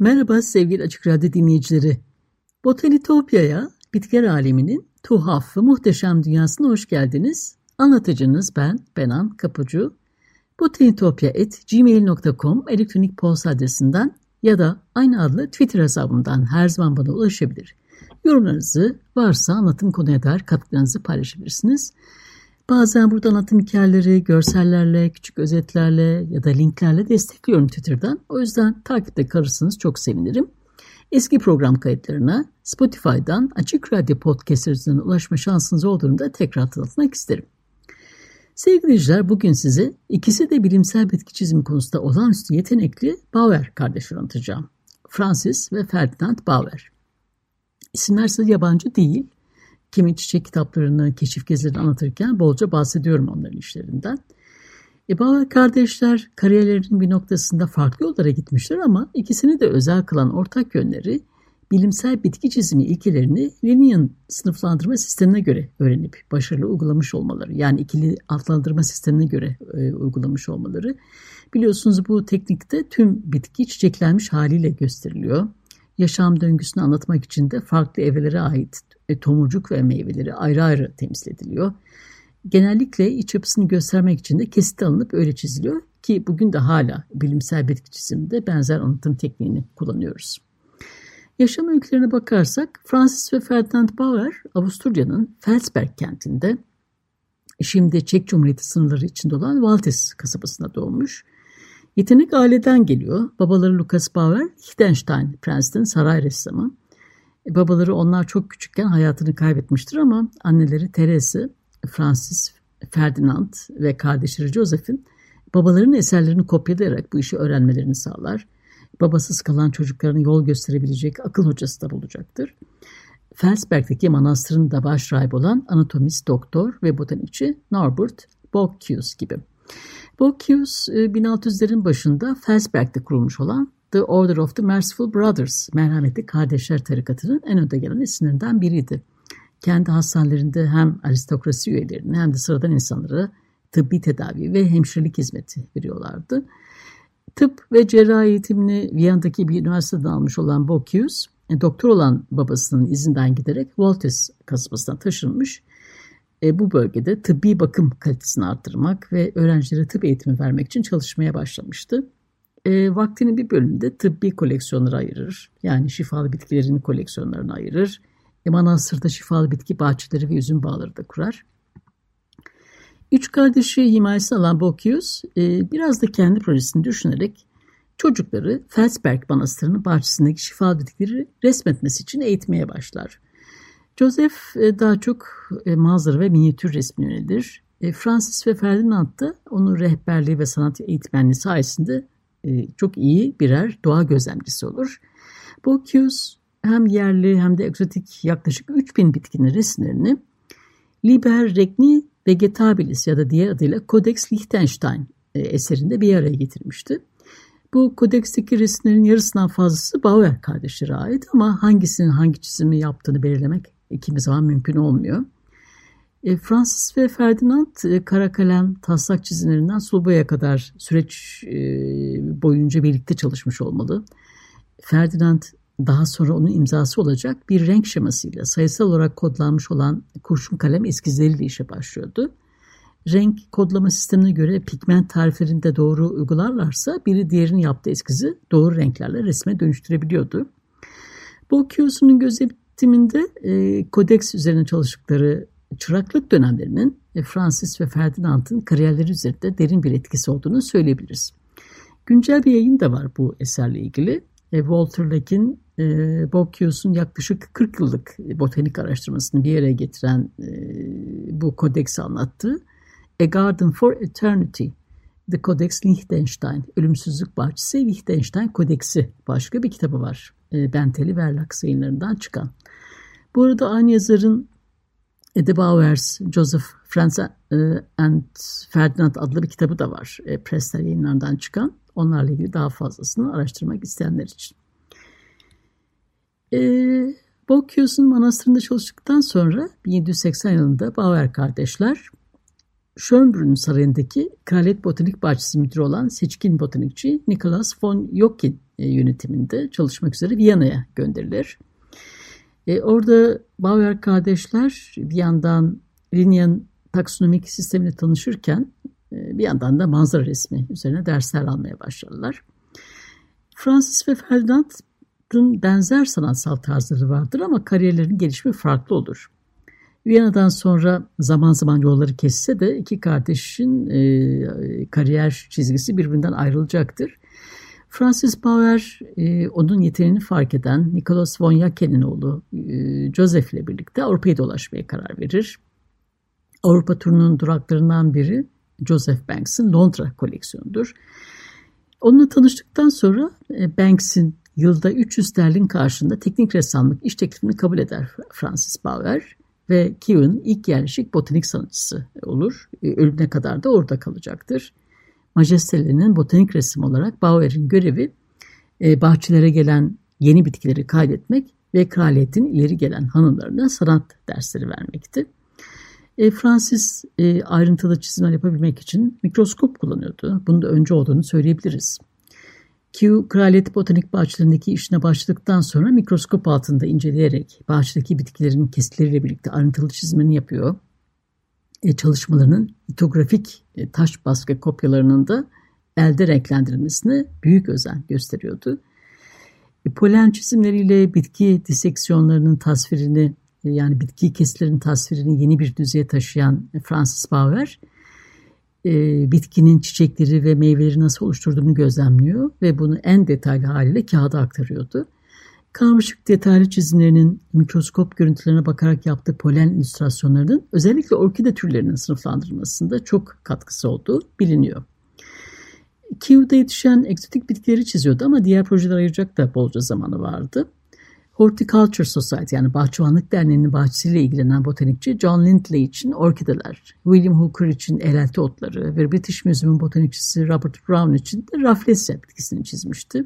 Merhaba sevgili Açık Radyo dinleyicileri. Botanitopya'ya, bitkiler aleminin tuhaf ve muhteşem dünyasına hoş geldiniz. Anlatıcınız ben, Benan Kapucu. botanitopya.gmail.com elektronik posta adresinden ya da aynı adlı Twitter hesabımdan her zaman bana ulaşabilir. Yorumlarınızı varsa anlatım konuya dair katkılarınızı paylaşabilirsiniz. Bazen burada anlatım hikayeleri, görsellerle, küçük özetlerle ya da linklerle destekliyorum Twitter'dan. O yüzden takipte kalırsanız çok sevinirim. Eski program kayıtlarına Spotify'dan Açık Radyo Podcast'larından ulaşma şansınız olduğunu da tekrar hatırlatmak isterim. Sevgili dinleyiciler bugün size ikisi de bilimsel bitki çizimi konusunda olağanüstü yetenekli Bauer kardeşleri anlatacağım. Francis ve Ferdinand Bauer. İsimler size yabancı değil kimi çiçek kitaplarını, keşif gezilerini anlatırken bolca bahsediyorum onların işlerinden. E, Bauer kardeşler kariyerlerinin bir noktasında farklı yollara gitmişler ama ikisini de özel kılan ortak yönleri bilimsel bitki çizimi ilkelerini Linnean sınıflandırma sistemine göre öğrenip başarılı uygulamış olmaları. Yani ikili adlandırma sistemine göre e, uygulamış olmaları. Biliyorsunuz bu teknikte tüm bitki çiçeklenmiş haliyle gösteriliyor. Yaşam döngüsünü anlatmak için de farklı evrelere ait e, tomurcuk ve meyveleri ayrı ayrı temsil ediliyor. Genellikle iç yapısını göstermek için de kesit alınıp öyle çiziliyor ki bugün de hala bilimsel bitki çiziminde benzer anlatım tekniğini kullanıyoruz. Yaşam öykülerine bakarsak Francis ve Ferdinand Bauer Avusturya'nın Felsberg kentinde şimdi Çek Cumhuriyeti sınırları içinde olan Valtes kasabasında doğmuş. Yetenek aileden geliyor. Babaları Lucas Bauer, Liechtenstein Prens'ten saray ressamı. E, babaları onlar çok küçükken hayatını kaybetmiştir ama anneleri Therese, Francis, Ferdinand ve kardeşleri Joseph'in babalarının eserlerini kopyalayarak bu işi öğrenmelerini sağlar. Babasız kalan çocuklarına yol gösterebilecek akıl hocası da bulacaktır. Felsberg'deki manastırın da baş rahip olan anatomist, doktor ve botanikçi Norbert Bocchius gibi. Bocchius 1600'lerin e, başında Felsberg'de kurulmuş olan The Order of the Merciful Brothers, merhametli kardeşler tarikatının en önde gelen isimlerinden biriydi. Kendi hastanelerinde hem aristokrasi üyelerine hem de sıradan insanlara tıbbi tedavi ve hemşirelik hizmeti veriyorlardı. Tıp ve cerrahi eğitimini Viyana'daki bir üniversiteden almış olan Bocchius, e, doktor olan babasının izinden giderek Voltes kasabasına taşınmış. E, bu bölgede tıbbi bakım kalitesini arttırmak ve öğrencilere tıp eğitimi vermek için çalışmaya başlamıştı e, vaktinin bir bölümünde tıbbi koleksiyonlara ayırır. Yani şifalı bitkilerin koleksiyonlarına ayırır. E, Manastır'da şifalı bitki bahçeleri ve üzüm bağları da kurar. Üç kardeşi himayesine alan Bocchius e, biraz da kendi projesini düşünerek çocukları Felsberg Manastırı'nın bahçesindeki şifalı bitkileri resmetmesi için eğitmeye başlar. Joseph e, daha çok e, manzara ve minyatür resmine yönelir. E, Francis ve Ferdinand da onun rehberliği ve sanat eğitmenliği sayesinde çok iyi birer doğa gözlemcisi olur. Bu Bocchius hem yerli hem de egzotik yaklaşık 3000 bitkinin resimlerini Liber Regni Vegetabilis ya da diğer adıyla Codex Liechtenstein e, eserinde bir araya getirmişti. Bu kodeksteki resimlerin yarısından fazlası Bauer kardeşlere ait ama hangisinin hangi çizimi yaptığını belirlemek kimi zaman mümkün olmuyor. E, Francis ve Ferdinand e, kara kalem taslak çizimlerinden Sulbo'ya kadar süreç e, boyunca birlikte çalışmış olmalı. Ferdinand daha sonra onun imzası olacak bir renk şemasıyla sayısal olarak kodlanmış olan kurşun kalem eskizleriyle işe başlıyordu. Renk kodlama sistemine göre pigment tariflerini de doğru uygularlarsa biri diğerinin yaptığı eskizi doğru renklerle resme dönüştürebiliyordu. Bocchius'un gözetiminde e, kodeks üzerine çalıştıkları çıraklık dönemlerinin e, Francis ve Ferdinand'ın kariyerleri üzerinde derin bir etkisi olduğunu söyleyebiliriz. Güncel bir yayın da var bu eserle ilgili. E, Walter Lake'in e, Bocchius'un yaklaşık 40 yıllık botanik araştırmasını bir yere getiren e, bu kodeksi anlattı. A Garden for Eternity, The Codex Liechtenstein, Ölümsüzlük Bahçesi Liechtenstein Kodeksi başka bir kitabı var. E, Benteli Verlax yayınlarından çıkan. Bu arada aynı yazarın Eddie Bowers, Joseph Franz e, and Ferdinand adlı bir kitabı da var. E, Pressler yayınlarından çıkan. Onlarla ilgili daha fazlasını araştırmak isteyenler için. E, Bocchius'un manastırında çalıştıktan sonra 1780 yılında Bauer kardeşler Schönbrunn Sarayı'ndaki Kraliyet Botanik Bahçesi müdürü olan seçkin botanikçi Nicholas von Jokin e, yönetiminde çalışmak üzere Viyana'ya gönderilir. E, orada Bauer kardeşler bir yandan Linnean taksonomik sistemine tanışırken e, bir yandan da manzara resmi üzerine dersler almaya başladılar. Francis ve Ferdinand'ın benzer sanatsal tarzları vardır ama kariyerlerinin gelişimi farklı olur. Viyana'dan sonra zaman zaman yolları kesse de iki kardeşin e, kariyer çizgisi birbirinden ayrılacaktır. Francis Bauer e, onun yeteneğini fark eden Nicholas von Yaken'in oğlu e, Joseph ile birlikte Avrupa'yı dolaşmaya karar verir. Avrupa turunun duraklarından biri Joseph Banks'ın Londra koleksiyonudur. Onunla tanıştıktan sonra e, Banks'in yılda 300 sterlin karşında teknik ressamlık iş teklifini kabul eder Francis Bauer ve Kewen ilk yerleşik botanik sanatçısı olur. E, ölümüne kadar da orada kalacaktır. Majestelerinin botanik resim olarak Bauer'in görevi e, bahçelere gelen yeni bitkileri kaydetmek ve kraliyetin ileri gelen hanımlarına sanat dersleri vermekti. E, Francis e, ayrıntılı çizimler yapabilmek için mikroskop kullanıyordu. Bunu da önce olduğunu söyleyebiliriz. Q, Kraliyet Botanik Bahçelerindeki işine başladıktan sonra mikroskop altında inceleyerek bahçedeki bitkilerin kesitleriyle birlikte ayrıntılı çizimlerini yapıyor. E, çalışmalarının litografik e, taş baskı kopyalarının da elde renklendirilmesine büyük özen gösteriyordu. E, polen çizimleriyle bitki diseksiyonlarının tasvirini yani bitki kesitlerin tasvirini yeni bir düzeye taşıyan Francis Bauer bitkinin çiçekleri ve meyveleri nasıl oluşturduğunu gözlemliyor ve bunu en detaylı haliyle kağıda aktarıyordu. Karmaşık detaylı çizimlerinin mikroskop görüntülerine bakarak yaptığı polen illüstrasyonlarının özellikle orkide türlerinin sınıflandırılmasında çok katkısı olduğu biliniyor. Kiev'de yetişen egzotik bitkileri çiziyordu ama diğer projeler ayıracak da bolca zamanı vardı. Horticulture Society yani Bahçıvanlık Derneği'nin bahçesiyle ilgilenen botanikçi John Lindley için orkideler, William Hooker için elalti otları ve British Museum'un botanikçisi Robert Brown için de Rafflesia bitkisini çizmişti.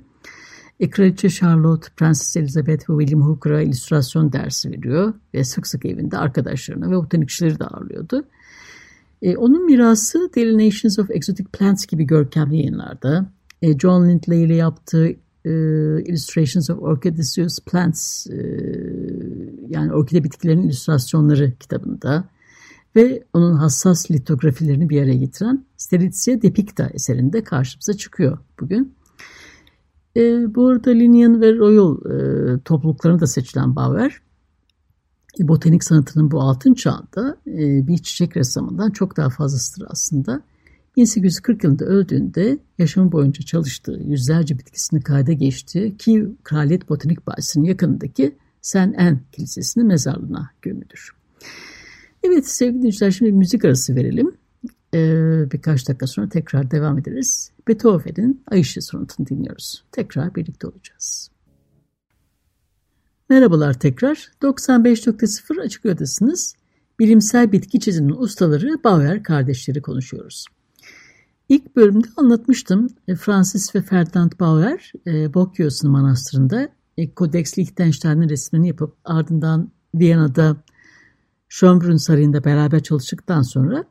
E, Kraliçe Charlotte, Prenses Elizabeth ve William Hooker'a illüstrasyon dersi veriyor ve sık sık evinde arkadaşlarını ve botanikçileri de ağırlıyordu. E, onun mirası Daily of Exotic Plants gibi görkemli yayınlarda, e, John Lindley ile yaptığı e, Illustrations of Orchidaceous Plants e, yani orkide bitkilerinin illüstrasyonları kitabında ve onun hassas litografilerini bir araya getiren Stelizia Depicta eserinde karşımıza çıkıyor bugün. E, bu arada Linnean ve Royal e, topluluklarını da seçilen Bauer, e, botanik sanatının bu altın çağında e, bir çiçek ressamından çok daha fazlasıdır aslında. 1840 yılında öldüğünde yaşamı boyunca çalıştığı yüzlerce bitkisini kayda geçtiği Kiev Kraliyet Botanik Bahçesi'nin yakınındaki Saint Anne Kilisesi'nin mezarlığına gömülür. Evet sevgili dinleyiciler şimdi müzik arası verelim. Ee, birkaç dakika sonra tekrar devam ederiz. Beethoven'in Ay Işığı sonatını dinliyoruz. Tekrar birlikte olacağız. Merhabalar tekrar. 95.0 Açık Radyo'dasınız. Bilimsel bitki çiziminin ustaları Bauer kardeşleri konuşuyoruz. İlk bölümde anlatmıştım. E, Francis ve Ferdinand Bauer, e, Bocchius'un manastırında e, Codex Liechtenstein'in resmini yapıp ardından Viyana'da Schönbrunn Sarayı'nda beraber çalıştıktan sonra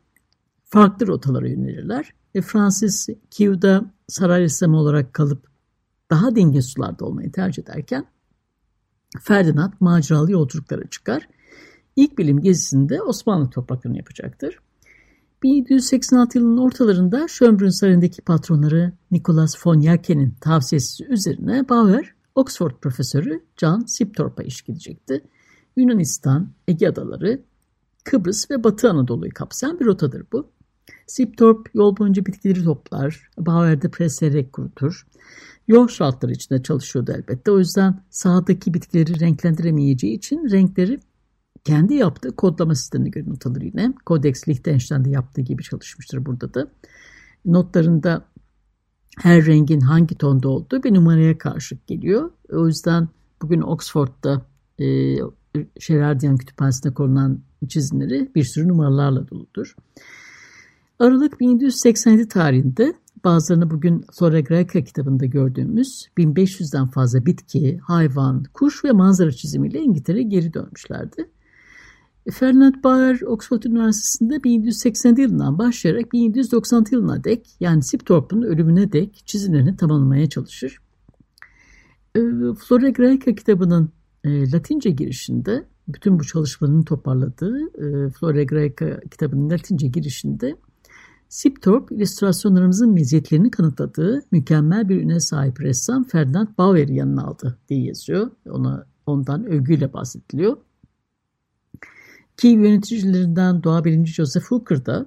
farklı rotalara yönelirler. E, Francis Kiev'da saray ressamı olarak kalıp daha dingin sularda olmayı tercih ederken Ferdinand maceralı yolculuklara çıkar. İlk bilim gezisinde Osmanlı topraklarını yapacaktır. 1786 yılının ortalarında Schönbrunn Sarayı'ndaki patronları Nicholas von Yaken'in tavsiyesi üzerine Bauer, Oxford profesörü John Sipthorpe'a iş gidecekti. Yunanistan, Ege Adaları, Kıbrıs ve Batı Anadolu'yu kapsayan bir rotadır bu. Siptorp yol boyunca bitkileri toplar, Bauer'de presleyerek kurutur. Yol şartları içinde çalışıyordu elbette. O yüzden sahadaki bitkileri renklendiremeyeceği için renkleri kendi yaptığı kodlama sistemine göre not alır yine. Codex Liechtenstein'de yaptığı gibi çalışmıştır burada da. Notlarında her rengin hangi tonda olduğu bir numaraya karşılık geliyor. O yüzden bugün Oxford'da e, Şerardiyan Kütüphanesi'nde korunan çizimleri bir sürü numaralarla doludur. Aralık 1787 tarihinde bazılarını bugün Flora Graeca kitabında gördüğümüz 1500'den fazla bitki, hayvan, kuş ve manzara çizimiyle İngiltere'ye geri dönmüşlerdi. Ferdinand Bauer Oxford Üniversitesi'nde 1780 yılından başlayarak 1796 yılına dek yani Siptorp'un ölümüne dek çizimlerini tamamlamaya çalışır. Ee, Flora Graeca kitabının e, Latince girişinde bütün bu çalışmalarını toparladığı e, Flora Graeca kitabının Latince girişinde Siptorp illüstrasyonlarımızın meziyetlerini kanıtladığı mükemmel bir üne sahip ressam Ferdinand Bauer'i yanına aldı diye yazıyor. Ona ondan övgüyle bahsediliyor. Kiev yöneticilerinden doğa birinci Joseph Hooker da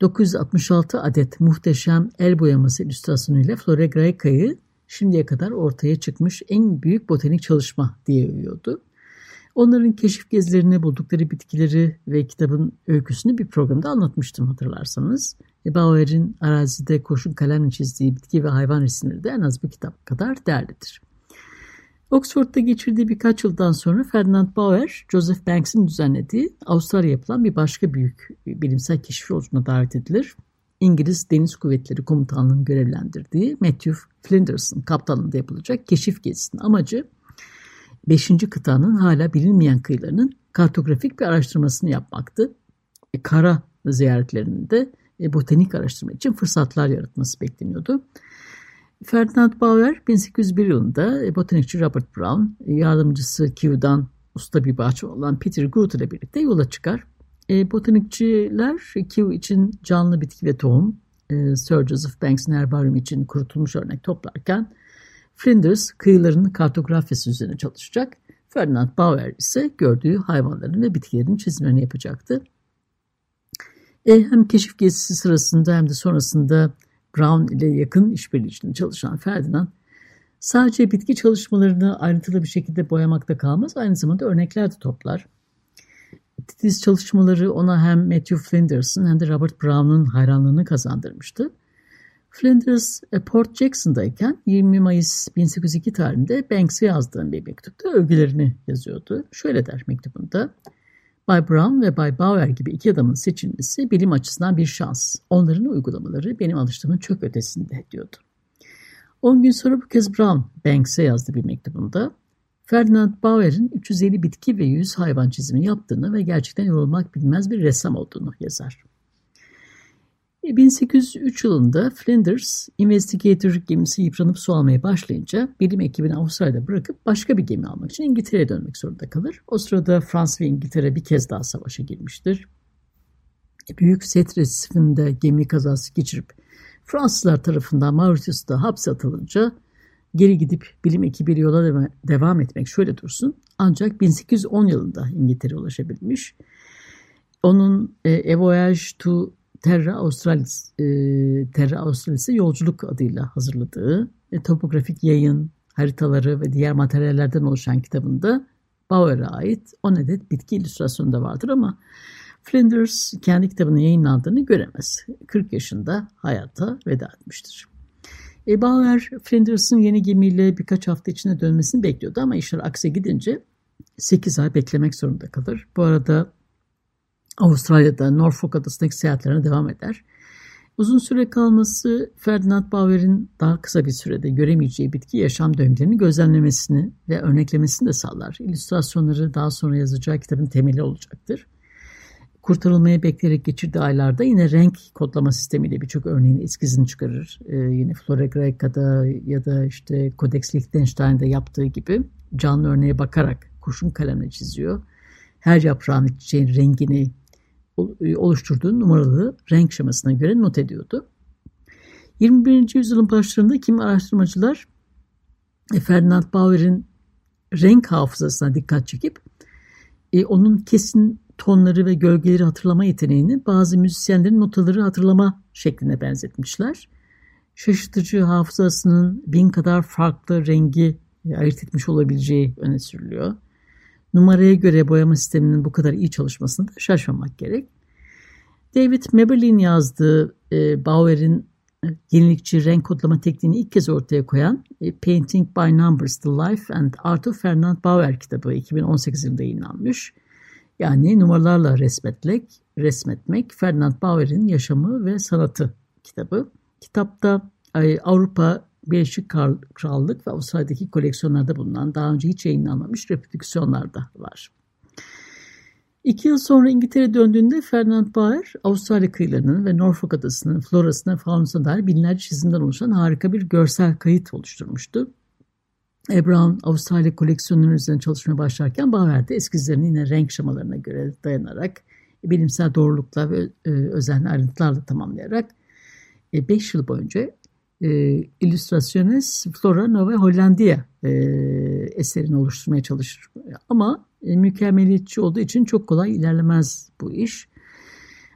966 adet muhteşem el boyaması illüstrasyonuyla Flora Graeca'yı şimdiye kadar ortaya çıkmış en büyük botanik çalışma diye övüyordu. Onların keşif gezilerini, buldukları bitkileri ve kitabın öyküsünü bir programda anlatmıştım hatırlarsanız. Bauer'in arazide kurşun kalemle çizdiği bitki ve hayvan resimleri de en az bir kitap kadar değerlidir. Oxford'da geçirdiği birkaç yıldan sonra Ferdinand Bauer, Joseph Banks'in düzenlediği Avustralya yapılan bir başka büyük bilimsel keşif yolculuğuna davet edilir. İngiliz Deniz Kuvvetleri Komutanlığı'nın görevlendirdiği Matthew Flinders'ın kaptanlığında yapılacak keşif gezisinin amacı 5. kıtanın hala bilinmeyen kıyılarının kartografik bir araştırmasını yapmaktı. E, kara ziyaretlerinde e, botanik araştırma için fırsatlar yaratması bekleniyordu. Ferdinand Bauer 1801 yılında e, botanikçi Robert Brown, e, yardımcısı Kew'dan usta bir bahçe olan Peter Groot ile birlikte yola çıkar. E, botanikçiler Kew için canlı bitki ve tohum, e, Sir Joseph Banks'in herbaryum için kurutulmuş örnek toplarken Flinders kıyılarının kartografyası üzerine çalışacak. Ferdinand Bauer ise gördüğü hayvanların ve bitkilerin çizimlerini yapacaktı. E, hem keşif gezisi sırasında hem de sonrasında Brown ile yakın işbirliği içinde çalışan Ferdinand sadece bitki çalışmalarını ayrıntılı bir şekilde boyamakta kalmaz, aynı zamanda örnekler de toplar. Titiz çalışmaları ona hem Matthew Flinders'ın hem de Robert Brown'un hayranlığını kazandırmıştı. Flinders e, Port Jackson'dayken 20 Mayıs 1802 tarihinde Banks'e yazdığım bir mektupta övgülerini yazıyordu. Şöyle der mektubunda. Bay Brown ve Bay Bauer gibi iki adamın seçilmesi bilim açısından bir şans. Onların uygulamaları benim alıştığımın çok ötesinde diyordu. 10 gün sonra bu kez Brown Banks'e yazdı bir mektubunda. Ferdinand Bauer'in 350 bitki ve 100 hayvan çizimi yaptığını ve gerçekten yorulmak bilmez bir ressam olduğunu yazar. 1803 yılında Flinders Investigator gemisi yıpranıp su almaya başlayınca bilim ekibini Avustralya'da bırakıp başka bir gemi almak için İngiltere'ye dönmek zorunda kalır. O sırada Fransa ve İngiltere bir kez daha savaşa girmiştir. Büyük Set resifinde gemi kazası geçirip Fransızlar tarafından Mauritius'ta hapse atılınca geri gidip bilim ekibiyle yola devam etmek şöyle dursun. Ancak 1810 yılında İngiltere ulaşabilmiş. Onun e, A Voyage to Terra Australis, e, Terra Australis'e yolculuk adıyla hazırladığı e, topografik yayın, haritaları ve diğer materyallerden oluşan kitabında Bauer'a ait 10 adet bitki illüstrasyonu da vardır ama Flinders kendi kitabının yayınlandığını göremez. 40 yaşında hayata veda etmiştir. E, Bauer, Flinders'ın yeni gemiyle birkaç hafta içinde dönmesini bekliyordu ama işler akse gidince 8 ay beklemek zorunda kalır. Bu arada Avustralya'da Norfolk adasındaki seyahatlerine devam eder. Uzun süre kalması Ferdinand Bauer'in daha kısa bir sürede göremeyeceği bitki yaşam döngülerini gözlemlemesini ve örneklemesini de sağlar. İllüstrasyonları daha sonra yazacağı kitabın temeli olacaktır. Kurtarılmaya bekleyerek geçirdiği aylarda yine renk kodlama sistemiyle birçok örneğin eskizini çıkarır. Ee, yine Flora Graeca'da ya da işte Codex Liechtenstein'de yaptığı gibi canlı örneğe bakarak kurşun kalemle çiziyor. Her yaprağın çiçeğin rengini, oluşturduğu numaralı renk şemasına göre not ediyordu. 21. yüzyılın başlarında kimi araştırmacılar e, Ferdinand Bauer'in renk hafızasına dikkat çekip e, onun kesin tonları ve gölgeleri hatırlama yeteneğini bazı müzisyenlerin notaları hatırlama şekline benzetmişler. Şaşırtıcı hafızasının bin kadar farklı rengi ayırt etmiş olabileceği öne sürülüyor. Numaraya göre boyama sisteminin bu kadar iyi çalışmasını da şaşmamak gerek. David Maberlin yazdığı e, Bauer'in yenilikçi renk kodlama tekniğini ilk kez ortaya koyan e, Painting by Numbers, The Life and Art of Ferdinand Bauer kitabı 2018 yılında yayınlanmış. Yani numaralarla resmetmek, resmetmek Ferdinand Bauer'in yaşamı ve sanatı kitabı. Kitapta Avrupa Birleşik Krallık ve Avustralya'daki koleksiyonlarda bulunan daha önce hiç yayınlanmamış reprodüksiyonlar var. İki yıl sonra İngiltere döndüğünde Ferdinand Bauer, Avustralya kıyılarının ve Norfolk adasının florasına, faunasına dair binlerce çizimden oluşan harika bir görsel kayıt oluşturmuştu. E. Brown, Avustralya koleksiyonları üzerine çalışmaya başlarken Bauer de eskizlerini yine renk şemalarına göre dayanarak, bilimsel doğrulukla ve e, özenli ayrıntılarla tamamlayarak 5 e, yıl boyunca e, Illustrationes Flora Nova Hollandia e, eserini oluşturmaya çalışır. Ama e, mükemmeliyetçi olduğu için çok kolay ilerlemez bu iş.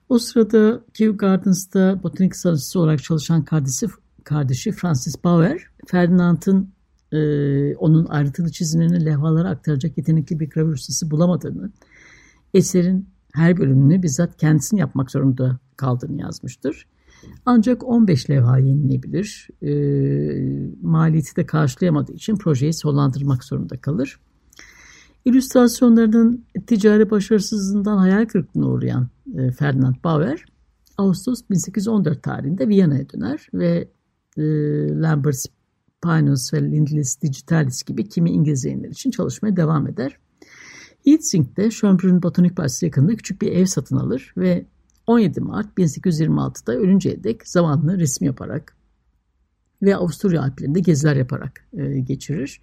O sırada Kew Gardens'ta botanik sanatçısı olarak çalışan kardeşi, kardeşi Francis Bauer, Ferdinand'ın e, onun ayrıntılı çizimlerini levhalara aktaracak yetenekli bir gravür ustası bulamadığını, eserin her bölümünü bizzat kendisini yapmak zorunda kaldığını yazmıştır. Ancak 15 levha yenilebilir. E, maliyeti de karşılayamadığı için projeyi sonlandırmak zorunda kalır. İllüstrasyonlarının ticari başarısızlığından hayal kırıklığına uğrayan e, Ferdinand Bauer, Ağustos 1814 tarihinde Viyana'ya döner ve e, Lambert Pinus ve Lindlis Digitalis gibi kimi İngiliz yayınları için çalışmaya devam eder. Heatsink'te Schönbrunn Botanik Bahçesi yakınında küçük bir ev satın alır ve 17 Mart 1826'da ölünceye dek zamanını resim yaparak ve Avusturya Alplerinde geziler yaparak e, geçirir.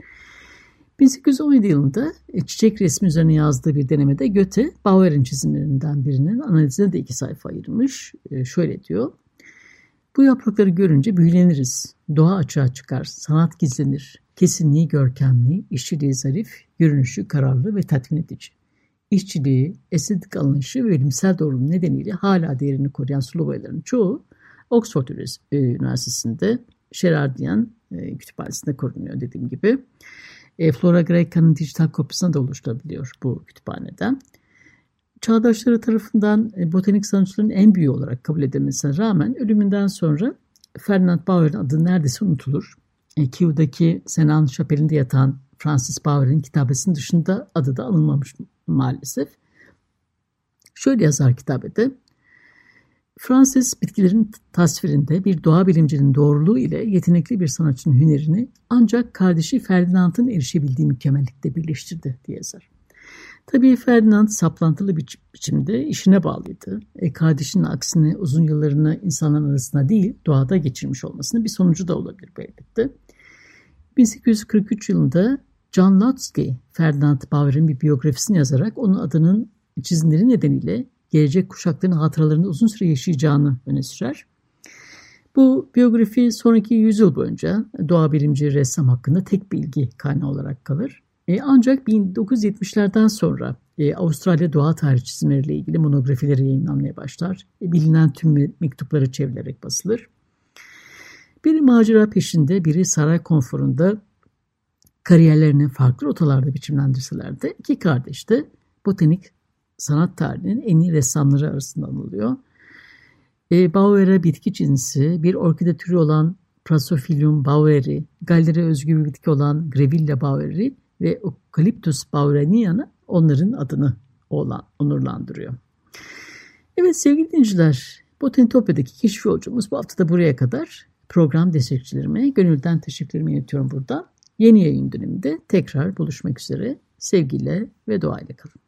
1817 yılında e, çiçek resmi üzerine yazdığı bir denemede Göte, Bauer'in çizimlerinden birinin analizine de iki sayfa ayırmış. E, şöyle diyor. Bu yaprakları görünce büyüleniriz. Doğa açığa çıkar, sanat gizlenir. Kesinliği görkemli, işçiliği zarif, görünüşü kararlı ve tatmin edici. İşçiliği, estetik anlayışı ve bilimsel doğruluğu nedeniyle hala değerini koruyan sulu çoğu Oxford e, Üniversitesi'nde Sherardian kütüphanesinde korunuyor dediğim gibi. E, Flora Greca'nın dijital kopyasına da oluşturabiliyor bu kütüphaneden. Çağdaşları tarafından e, botanik sanatçıların en büyüğü olarak kabul edilmesine rağmen ölümünden sonra Ferdinand Bauer'in adı neredeyse unutulur. E, Keew'daki Senan Şapeli'nde yatan Francis Bauer'in kitabesinin dışında adı da alınmamış maalesef. Şöyle yazar kitabede. Francis bitkilerin tasvirinde bir doğa bilimcinin doğruluğu ile yetenekli bir sanatçının hünerini ancak kardeşi Ferdinand'ın erişebildiği mükemmellikte birleştirdi diye yazar. Tabii Ferdinand saplantılı bir biçimde işine bağlıydı. E, kardeşinin aksine uzun yıllarını insanların arasında değil doğada geçirmiş olmasının bir sonucu da olabilir elbette. 1843 yılında John Lotsky, Ferdinand Bauer'in bir biyografisini yazarak onun adının çizimleri nedeniyle gelecek kuşakların hatıralarında uzun süre yaşayacağını öne sürer. Bu biyografi sonraki yüzyıl boyunca doğa bilimci ressam hakkında tek bilgi kaynağı olarak kalır. E, ancak 1970'lerden sonra e, Avustralya doğa tarih ilgili monografileri yayınlanmaya başlar. E, bilinen tüm mektupları çevrilerek basılır. Biri macera peşinde, biri saray konforunda kariyerlerini farklı rotalarda biçimlendirseler de iki kardeş de botanik sanat tarihinin en iyi ressamları arasında anılıyor. E, Bauer'a bitki cinsi, bir orkide türü olan Prasophilium baueri, Galler'e özgü bir bitki olan Grevilla baueri ve Eucalyptus bauerniana onların adını olan, onurlandırıyor. Evet sevgili dinleyiciler, Botanitopya'daki keşif yolcumuz bu hafta da buraya kadar. Program destekçilerime gönülden teşekkürlerimi iletiyorum burada. Yeni yayın döneminde tekrar buluşmak üzere. Sevgiyle ve doğayla kalın.